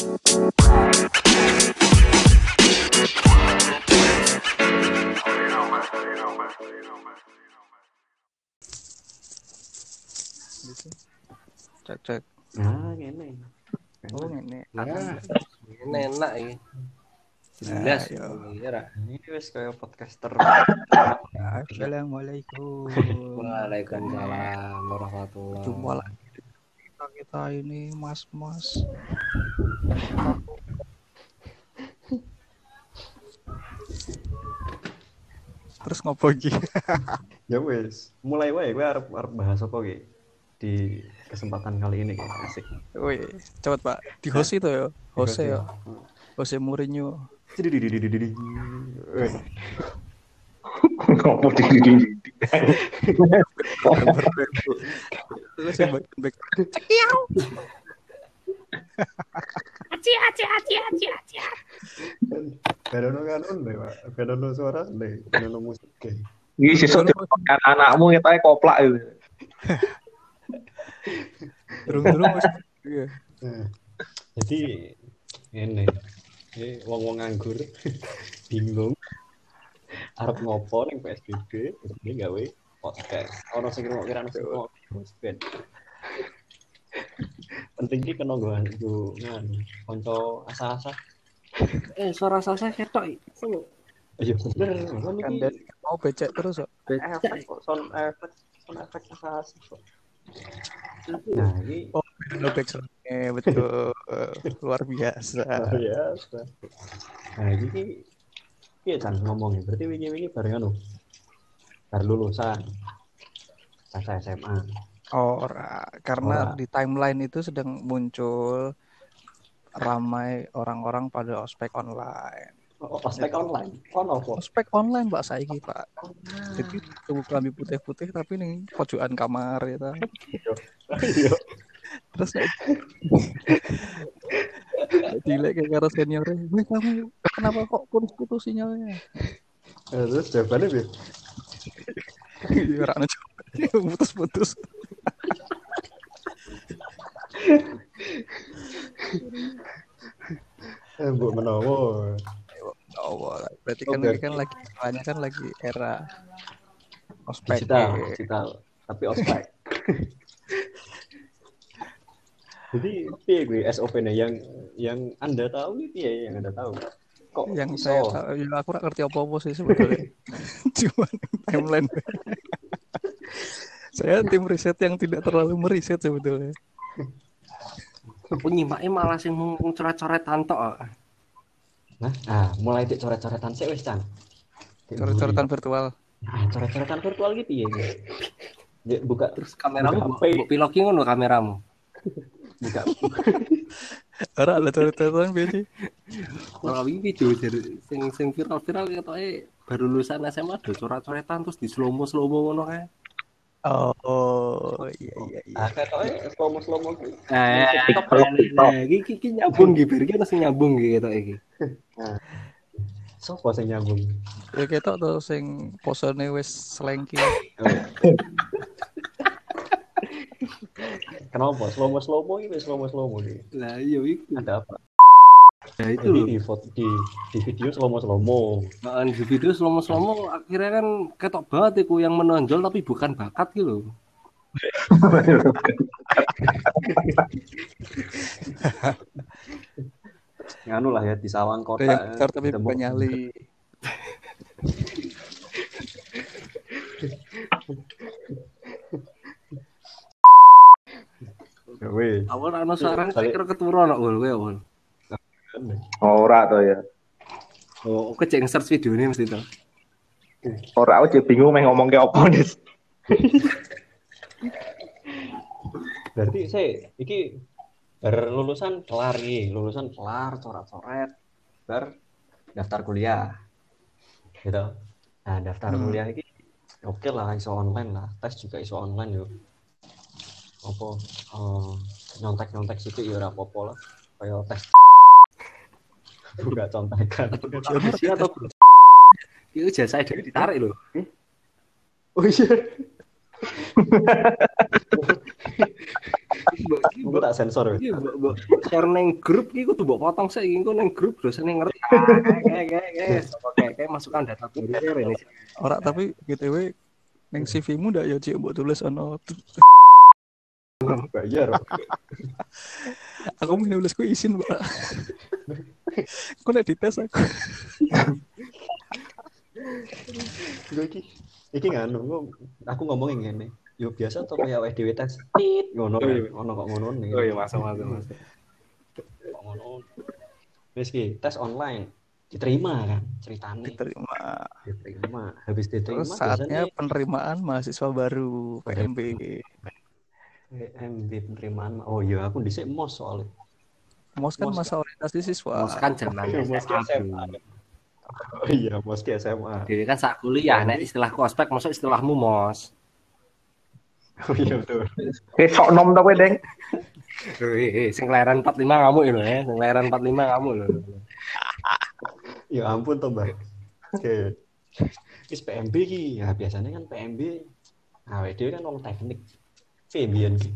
Cek cek. Nah, ngene. Oh ini. Nah, Ini enak ini. Nah, Jelas. Ra. ini wis kaya podcaster. Assalamualaikum. Waalaikumsalam warahmatullahi Jumpa lagi kita, ini mas-mas. Terus ngopo iki? ya wis, mulai wae kowe arep arep bahas apa ki di kesempatan kali ini ki asik. Wih, cepet Pak. Di host itu ya. Jose ya. Jose Mourinho. Ngopo di di di. Terus yang back back. Bedono kan onde, Pak. Bedono suara onde, bedono musik ki. Iki sesuk dipakai anakmu kita koplak itu. Wis. Iya. Jadi ini ini wong-wong nganggur bingung arep ngopo ning PSBB dia gawe podcast. Ono sing ngrungokne ono sing ngrungokne ben penting ki kena nggo nggo nganu kanca asa-asa Eh, suara saya ketok. iki. Sing ayo bener. Kan mau becek terus kok. efek kok sound effect sound effect asa-asa kok. Nah ini Oh, no backsoundnya betul. Luar biasa. luar biasa. Nah ini iya kan ngomongnya berarti wingi-wingi bareng anu baru lulusan masa SMA Oh, ora. karena Ora. di timeline itu sedang muncul ramai orang-orang pada ospek online. oh, ospek online ono apa Ospek online Pak saiki Pak. Jadi tubuh kelambi putih-putih tapi nih pojokan kamar ya ta. Iya Terus Dilek kayak karo seniornya, "Wih, kamu kenapa kok sinyalnya?" Eh, terus jawabannya bi Ya ora ono jawab. putus-putus. eh bu menowo Oh, berarti kan kan lagi eranya kan lagi era ospek. digital digital tapi ospek jadi piye gue SOP nya yang yang anda tahu nih piye yang anda tahu kok yang iso? saya tahu, ya aku nggak ngerti apa-apa sih sebetulnya. Cuma timeline. saya tim riset yang tidak terlalu meriset sebetulnya. penyimaknya malah sing mung coret-coretan tok. nah ah mulai di coret-coretan sih wes can Coret-coretan virtual. nah, coret-coretan virtual gitu ya buka Terus kameramu Buka HP. mbok piloki ngono kameramu. buka Ora ada coret-coretan biasa. Kalau ini video dari sing sing viral-viral ketoke baru lulusan SMA do coret-coretan terus di slow-mo ngono kae. Oh, iya iya iya. ah kayak slow mo slow mo Eh, TikTok, TikTok. iki iki iki nyambung iki, iki ono sing nyambung iki ketok iki. sopo sing nyambung Ya ketok tuh sing posone wis selengki. kenapa? Slow mo slow mo ini slow mo slow mo ini Lah iya iki. ada apa? Nah itu jadi di foto di di video slow mo slow mo Nah, di video slomo-slomo akhirnya kan ketok banget iku yang menonjol tapi bukan bakat gitu nganu lah ya di sawang kota yang besar tapi bukan nyali. weh. Awal ana sarang Balik. kira keturu ana ul kowe ul. Ora to ya. Oh, oke cek search video ini mesti to. Ora aku jadi bingung meh ngomong ke opo. Berarti saya iki bar lulusan kelar nih, lulusan kelar coret-coret, bar daftar kuliah. Gitu. Nah, daftar Hmm. kuliah iki oke lah iso online lah, tes juga iso online yuk. Apa eh, nyontek-nyontek situ ya ora apa-apa lah. Kayak tes buka contekan. Atau bro? Itu jasa dari ditarik loh. Oh iya. Iki Gue tak sensor. Iya, mbok mbok share neng grup iki kudu mbok potong sik iki engko neng grup dosane ngerti. Kayak kayak kayak kayak kayak masukkan data baru ini. Ora tapi BTW ning CV-mu ndak ya Cik mbok tulis ono Bayar. aku mau nulis ku izin, Pak. Kok nek dites aku. Gue iki iki nganu aku ngomongin ngene. Yo biasa tuh kayak awake dhewe tes. Tit, ngono Oh, iya. ngono kok ngono nih. Oh iya masuk masuk masuk. Kok ngono. Wis ki tes online diterima kan ceritanya Diterima. diterima habis diterima Terus saatnya biasanya penerimaan mahasiswa baru PMB. PMB penerimaan oh iya aku dhisik mos soalnya Mos kan Mos. masa orientasi siswa. Mos kan zaman Iya, mos ki SMA. oh iya mos ki SMA Dewi kan sak kuliah nek istilahku ospek masuk istilahmu mos. oh iya betul Eh sok nom tau kowe, Deng. Eh, eh, sing kelahiran 45 kamu itu ya, sing kelahiran 45 kamu loh. ya ampun toh mbak oke Wis PMB ki ya biasanya kan PMB nah dia kan wong teknik Fabian ki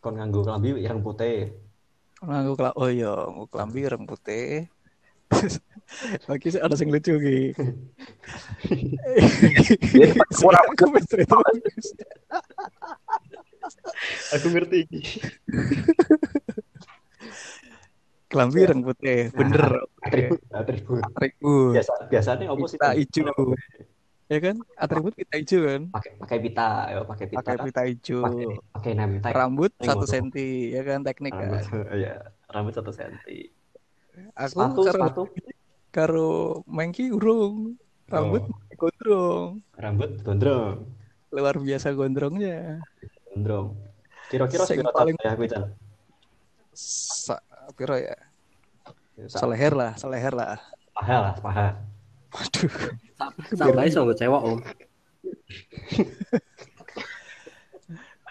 kon nganggo klambi ireng putih Nganggo kela oh iya, nganggo klambi ireng putih. Lagi sih ada sing lucu ki. ora- Aku cerita aku ngerti iki Klambi ireng putih, bener. atribut atribut Atribut. biasa biasanya apa sih Kita hijau. Ya kan? Atribut kita hijau kan? pakai pakai pita ya pakai pita Pakai kan? pita hijau. pakai name tag Rambut satu senti, ya kan? Teknik kan. rambut ya rambut satu senti Aku sepatu karo sepatu karo mengki urung. Rambut Oh. gondrong. rambut gondrong Luar biasa gondrongnya. gondrong kira-kira sepiro paling- ya aku? Sa piro ya? Seleher lah, seleher lah. paha lah paha Waduh. Sampai nggo cewek om.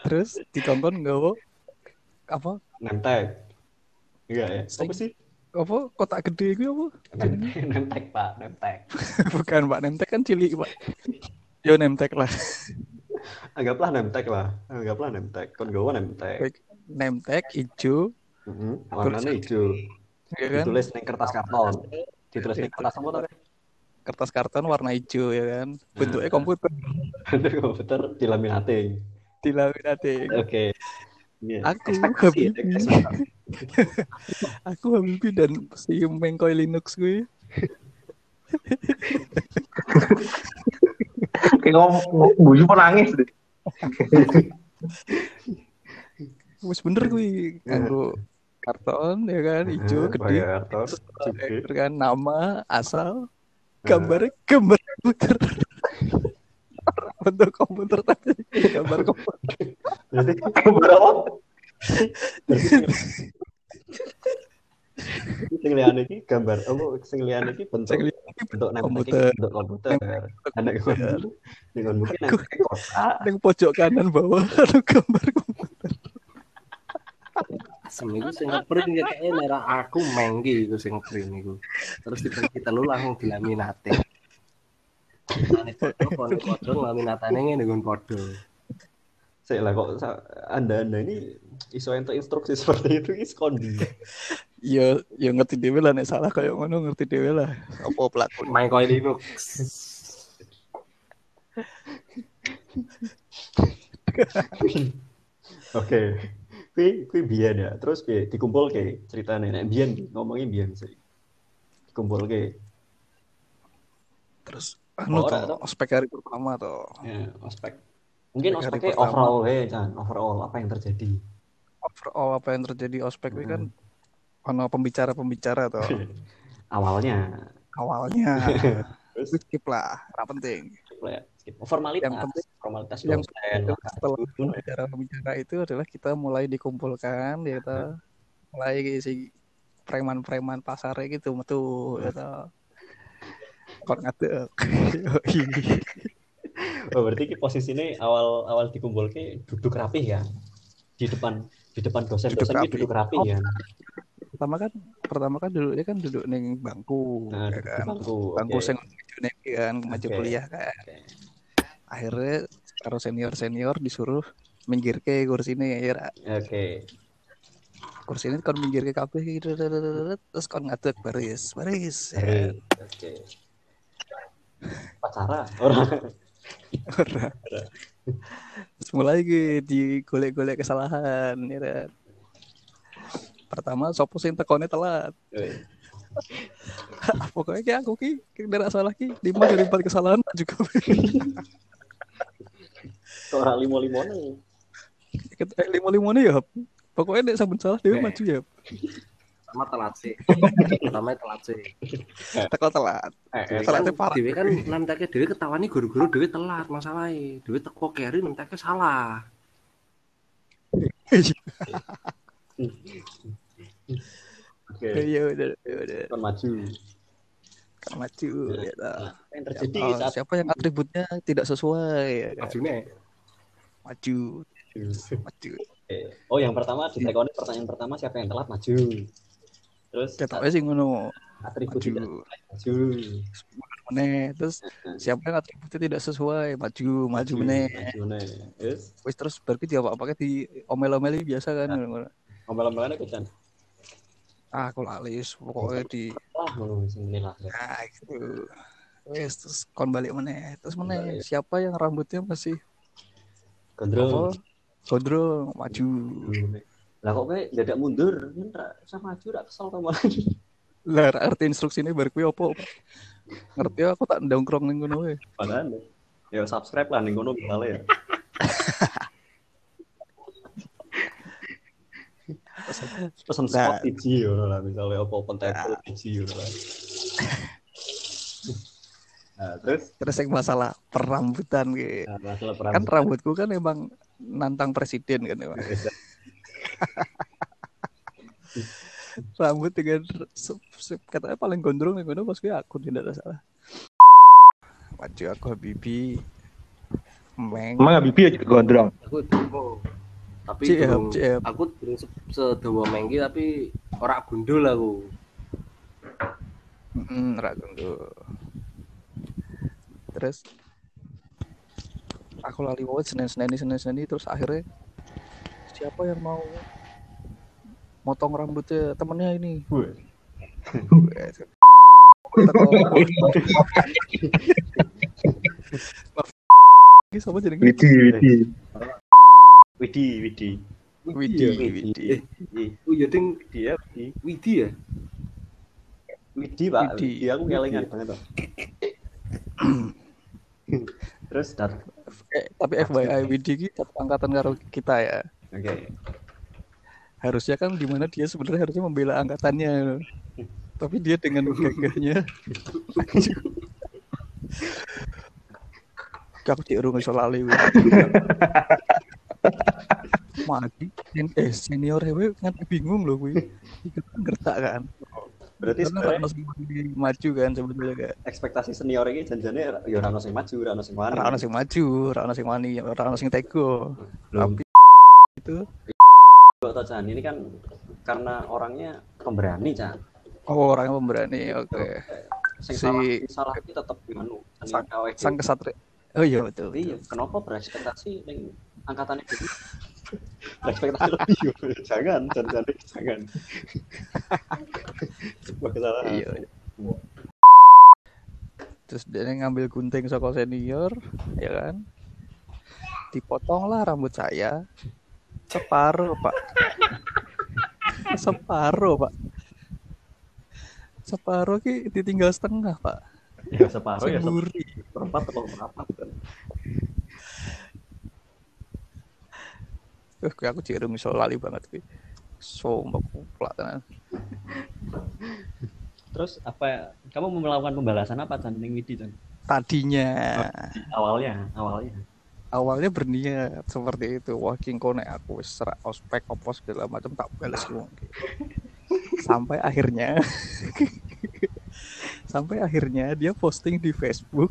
Terus ditonton nggawa apa? name tag enggak ya apa sih? Apa? Kotak gede itu apa? tag pak. Tag Bukan Pak. Nemtek kan cilik Pak. Yo Nemtek lah. anggaplah tag lah. Anggaplah tag kon gawa Baik. Nemtek hijau, Heeh, warnanya hijau. Ya kan? ditulis neng kertas karton. Ditulis neng kertas apa tadi Kertas karton warna hijau ya kan. Bentuknya komputer ada komputer dilaminating dilaminating. oke Iya, Aku ekspektasi ya. Aku Habibie dan si Mengkoy Linux gue. Kayak ngomong guyu mau nangis deh. Wes bener gue nganggo karton ya kan hijau gede. tos Terus ada kan nama, asal, gambarnya gambar komputer. Bentuk komputer tapi gambar komputer. jadi Gambar apa? sing liyane iki gambar apa sing liyane iki bentuk Sing liyane iki bentuk komputer. bentuk komputer ada komputer dengan mungkin kotak Yang pojok kanan bawah ada gambar komputer. Asem iku sing ngeprint ya kayaknya merah aku mengki iku sing ngeprint iku. Terus kita kita lu langsung dilaminate. Ane podo laminatane ngene nggon podo. saya lah kok sa- anda anda ini iso ento instruksi seperti itu is kondi Ya, ya ngerti dhewe lah nek salah kayak ngono ngerti dhewe lah. Apa pelaku? Main koin Linux. oke kui kui biyen ya. Terus piye dikumpul ke ceritanya nek biyen ngomongin biyen sih. Dikumpul ke Terus anu Oh, tuh, ospek hari pertama tuh. ya ospek. Mungkin Ospek ospeknya overall ya kan overall apa yang terjadi? Overall apa yang terjadi ospek ini kan ono pembicara-pembicara tuh awalnya. Awalnya. terus? Skip lah, ya, skip. formalitas Yang penting formalitas yang penting lah, setelah kan. pembicara-pembicara itu adalah kita mulai dikumpulkan ya kita mulai si preman-preman pasar gitu metu ya toh. Kon ngadeg. Oh, berarti ki posisinya awal awal dikumpul ke duduk rapih ya di depan di depan dosen Duduk dosen ki rapih. duduk rapih ya pertama kan pertama kan duduknya kan duduk neng bangku nah ya kan bangku bangku oke. sing nek kan maju Oke. kuliah kan Oke. akhirnya karo senior senior disuruh minggir ke kursi ini ya. Oke. kursi ini kon minggir ke kabeh gitu terus kon ngadeg baris baris ya. Baris. Oke. Pacara orang. Ora. Terus mulai ke di golek-golek kesalahan ya kan. Pertama sopo sing tekone telat. Pokoknya kayak aku ki tidak salah ki lima dari empat kesalahan juga. Orang limo-limo nih. eh, lima lima nih ya. Pokoknya nek saben salah dia maju ya. Pertama telat sih. Pertama telat sih. Teko telat. Eh, eh, Telatnya parah. Dewe kan nemteke dhewe ketawani guru-guru dhewe telat masalahe. Dhewe teko keri nemteke salah. Oke. Iya udah ya udah Kan maju. kan maju ya. Nah, yang terjadi Oh, saat siapa yang atributnya tidak sesuai ya kan? Majune. maju maju Oke. Oh, yang pertama di tekoni pertanyaan pertama siapa yang telat maju. Terus ketoknya sih ngono atribut tidak maju maju. meneh terus siapa yang atributnya tidak sesuai maju maju meneh Maju meneh. Terus wis terus berarti dia apa pakai di omel-omeli biasa kan omel-omelannya kucan. ah aku lalis pokoknya di ah gitu wis terus kon balik meneh terus meneh siapa yang rambutnya masih Gondrong. gondrong maju Lah kok kayak dadak mundur, kan sama maju ra kesel sama lagi. lah arti instruksi ini baru kuwi Pak? ngerti aku tak ndongkrong ning ngono wae Padahal ya subscribe lah ning ngono ya. Pesen spot Nah. biji ngono lah misalnya apa open table biji ngono lah. Nah, terus terus yang masalah perambutan gitu nah, masalah perang kan rambutku kan emang nantang presiden kan emang. rambut dengan katanya paling gondrong yang ngono pas gue aku tidak ada salah maju aku Habibi Meng Emang Habibie aja gondrong. Aku tunggu. Tapi durung- aku durung se- sedawa mengki tapi ora gundul aku. Mm, ra gondrong. terus aku lali Senin Senin Senin terus akhirnya siapa yang mau motong rambutnya? Temennya ini. Sama jadi Widi, Widi. Widi, Widi. Widi, Widi. Eh, oh iya ding Dia Widi. Widi ya? Widi, Pak. Widi. Widi aku ngelingan banget tuh. Terus dat. Eh, tapi FYI Widi ki satu angkatan karo kita ya. Oke. Harusnya kan di mana dia sebenarnya harusnya membela angkatannya. Tapi dia dengan gagahnya aku cek urung iso lali Mati sen- eh senior hewe nganti bingung loh kuwi. Iki kan gertak kan. Berarti sebenarnya maju kan sebetulnya kan. ekspektasi senior ini janjane ya ora ono sing maju, ora ono sing wani. Rano sing maju, Rano sing wani, Rano sing tego. Tapi itu toh, Chan. Ini kan karena orangnya pemberani, Chan. oh orang yang pemberani. Oke. Sing Si- salah salah itu tetep anu, Sang-. Sang kesatria. Oh iya betul. Iya, kenapa berekspektasi ning angkatannya gitu? Berekspektasi lebih. jangan, jangan, jangan, jangan. Sebuah kesalahan. Iya. Terus dia ngambil gunting saka senior, ya kan? Dipotong lah rambut saya. Separuh, Pak. Separuh, Pak. Separuh ki ditinggal setengah, Pak. Ya separuh ya Semburi. seperempat atau seperempat kan. Eh, kayak aku cirum iso lali banget kuwi. Sumpah kuplak tenan. Terus apa ya? Kamu mau melakukan pembalasan apa Chan ning Widi Chan? Tadinya Awalnya, awalnya. awalnya berniat seperti itu wah kingko nek aku wis serak ospek opo segala macam tak balas wong iki. sampai akhirnya sampai akhirnya dia posting di Facebook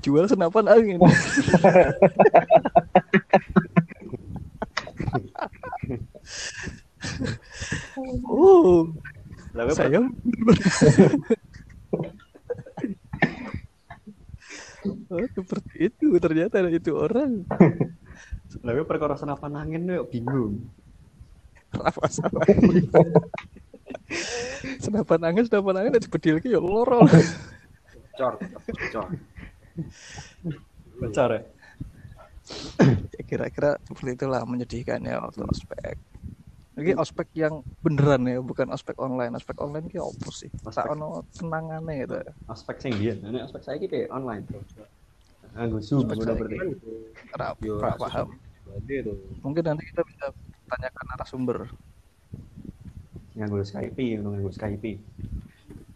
jual senapan angin oh Lalu saya oh, seperti itu ternyata itu orang Lalu perkara senapan angin yo bingung. Apa salah? senapan angin, senapan angin ada bedil ki ya loro. Cor, cor. Bocor ya. Ya, Kira-kira seperti itulah menyedihkan ya waktu ospek. Ini ospek yang beneran ya, bukan ospek online. Ospek online ki opo sih? Tak ono senangane gitu. Aspek sing biyen, ini aspek saya iki piye? online, Bro. Nganggo Zoom udah berarti. Ora Yo, ora paham. Itu. Mungkin nanti kita bisa tanyakan narasumber. Nganggo Skype, ngono nganggo Skype.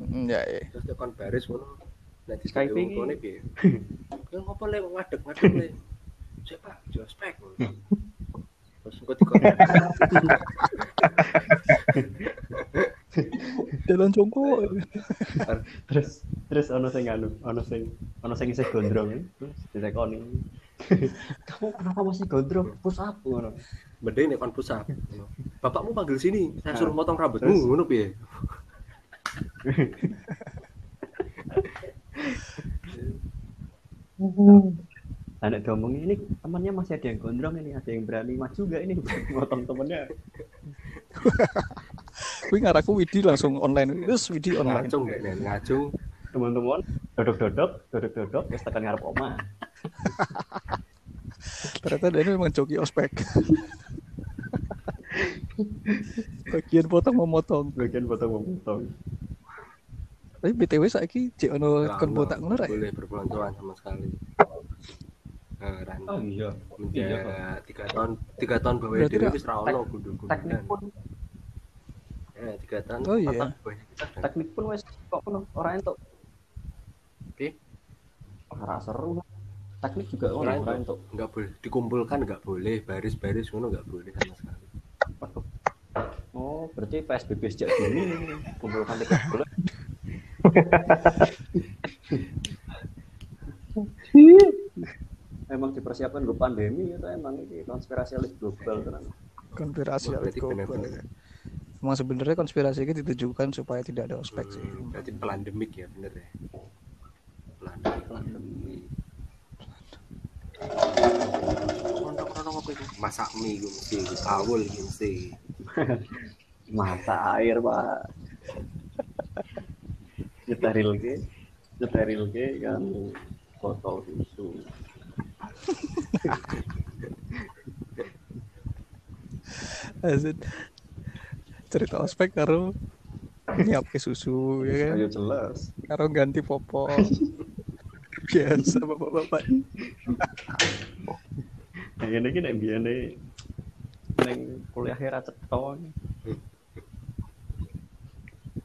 Mm, Ya, ya. Terus kon baris ngono. Nek Skype Skype iki. ngono piye? Ya ngopo le ngadeg ngadeg le. Cek Pak, jo Jalan jongkok. Terus terus ono sing anu, ono sing ono sing isih gondrong terus ditekoni. Kamu kenapa masih gondrong? Push up ngono. Mending nek kon push up. Bapakmu panggil sini, saya suruh Nah, potong rambutmu ngono piye? Nah, nek diomongin ini temannya masih ada yang gondrong ini, ada yang berani maju gak ini motong temennya. Kuwi ngaraku Widi langsung online. Terus Widi online. Ngacung ngacung. Teman-teman, dodok-dodok, dodok-dodok, wis tekan ngarep oma. Ternyata dia ini memang joki ospek. Bagian potong memotong. Bagian potong-potong. Tapi BTW saiki cek ono kon botak ngono? Boleh berpeloncoan sama sekali. Nah, Ran. Oh iya. Menjak tiga tahun tiga tahun bawa Berarti diri ra ono gundu-gundukan. Teknik pun Eh, tiga tahun. Oh, iya. teknik pun wis kok ngono, ora entuk. Oke. Ora seru. Teknik juga ngono, Ora ora entuk. entuk. nggak boleh dikumpulkan nggak boleh baris-baris ngono nggak boleh sama sekali Waduh. Oh, berarti PSBB sejak dini kumpulkan tiga bulan. Emang dipersiapkan gue pandemi itu emang ini konspirasi elit global kan. konspirasi Berarti global. benar-benar. Emang sebenarnya konspirasi ini ditujukan supaya tidak ada ospek sih. Hmm, berarti pelandemik ya bener ya pelandemik Pandemi. Rono-rono apa itu masak mie gue mesti kawul iki mesti Mata air pak. Nyeteril ke, nyeteril ke kan botol susu. Asik. Cerita ospek karo nyiap ke susu ya kan. Ayo jelas. Karo ganti popok. Biasa bapak-bapak. Nah, ini kan yang biasa neng kuliah era cetok.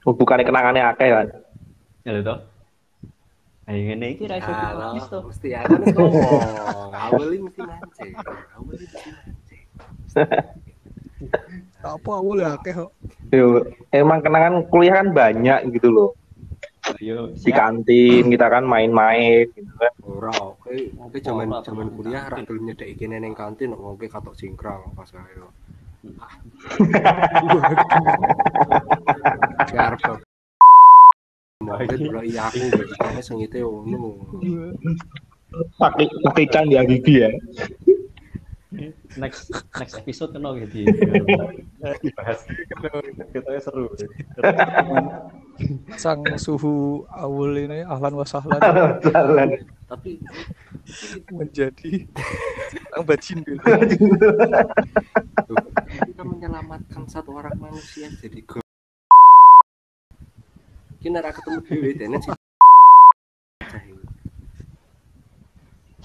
Bukannya kenangannya akeh kan. Ya lho toh. Nah, ini iki ra iso dipropis toh. mesti ya kan ngomong awal ini mesti mancing awal ini mesti mancing Apa awal ya akeh kok. Yo, emang kenangan kuliah kan banyak gitu loh. Ayo, Di kantin kita kan main-main gitu kan. ora oke oke zaman zaman kuliah ra gelem nyedek iki neng kantin kok oke katok cingkrang pas ayo Siar Dulu iya aku kayaknya sengite ono. Pakai pakai can di gigi ya. next next episode kena gitu. Bahas kita seru. Sang suhu awal ini ahlan wasahlan Jalan. Tapi menjadi sang bajindir. tuh, kita menyelamatkan satu orang manusia jadi Kita ora ketemu dhewe dene sih.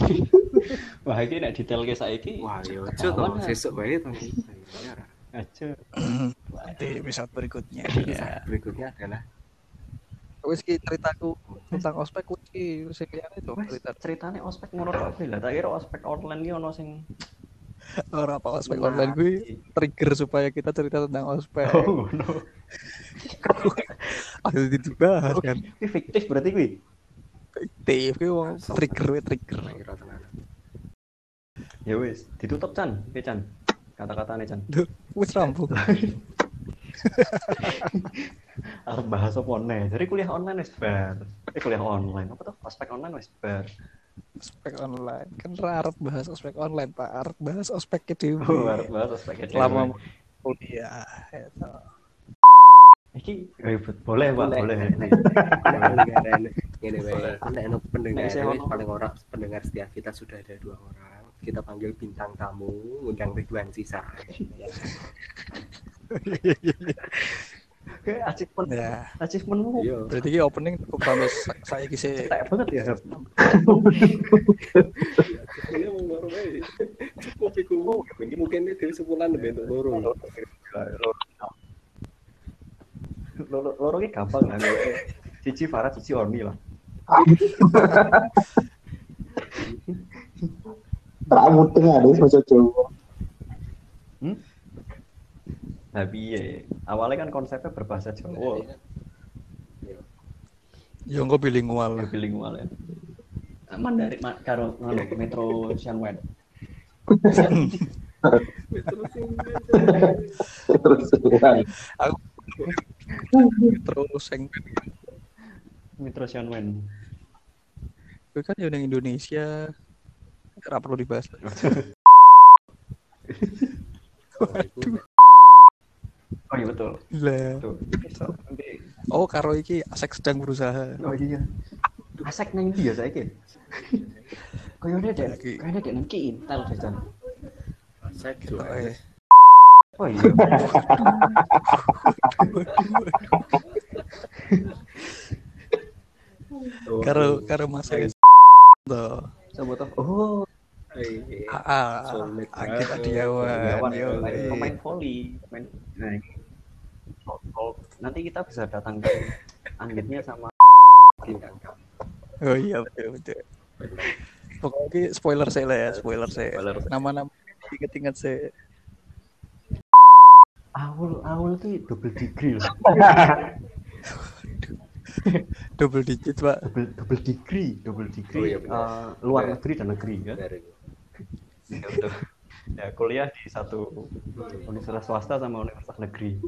Wah, ini nek detail ke saiki. Wah, yo aja to, sesuk wae to. Ya, aja. Nanti episode berikutnya. Kisah Ya. berikutnya adalah Wis ki ceritaku tentang ospek kuwi ki sing liyane to cerita. ceritane ospek ngono tok lah. Tak kira ospek online ki ono sing Ora apa ospek online kuwi trigger supaya kita cerita tentang ospek. Oh, ngono. Ada dibahas kan. Ki fiktif berarti kuwi. Fiktif kuwi wong trigger we trigger. kira tenan. Ya wis, ditutup Chan, Oke Chan. Kata-katane Chan. Wis rampung. Arep bahas apa nih? Dari kuliah online wis bar. Eh kuliah online apa tuh? Ospek online wis bar. ospek online kan arep bahas ospek online pak arep bahas ospek ke dewe Oh, arep bahas ospek ke dewe. kuliah itu Iki ribet. Boleh, Pak, boleh. ini ono pendengar paling ora pendengar setia kita sudah ada dua orang kita panggil bintang tamu undang Ridwan Sisa Kayak achievement. ya Achievementmu iya berarti ini opening cukup sampai sa- saya kisi tak banget ya. Ini mau loro cukup iku ini mungkin dhewe sebulan loro Loro loro ki gampang lah. Cici Farah, cici Orni lah. Kamu tengah deh bahasa Jawa. Nah, piye? Awalnya kan konsepnya berbahasa Jawa. yo engko bilingual Ya bilingual ya. Aman dari ma- karo ngono Metro Shanwen. Terus ulang. Terus yang Metro Shanwen. gue kan yang Indonesia ora perlu dibahas Oh iya betul. lah. Nanti oh karo iki asek sedang berusaha Oh iya. Asek nang ndi ya saiki? Kayaknya dek, Lagi. kayaknya dek nang ki Intel jajan. saya Eh, Oh iya. karo karo mas tuh. Coba toh. Oh, ah Yawan yo ya, pemain volley, pemain. Nah, nanti kita bisa datang ke Anggitnya sama oh iya betul betul. Pokoknya spoiler saya lah ya spoiler saya. Nama-nama inget-inget saya Awal awal tuh double degree loh. double digit pak Double double degree, double Oh, degree. iya, benar. eh, luar Benar. negeri dan negeri kan. Ya, ya kuliah di satu universitas swasta sama universitas negeri.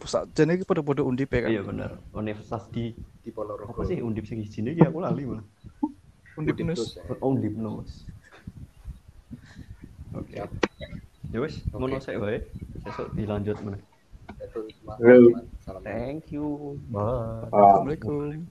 pusat jadi pada pada undip ya kan Iya benar. Universitas di di Ponorogo apa sih undip sing sini ya aku lali malah. undip nus ya. Oh, undip nus. Oke. Ya wis, ngono sik wae. Besok dilanjut. Salam. Thank you. Bye. Assalamualaikum.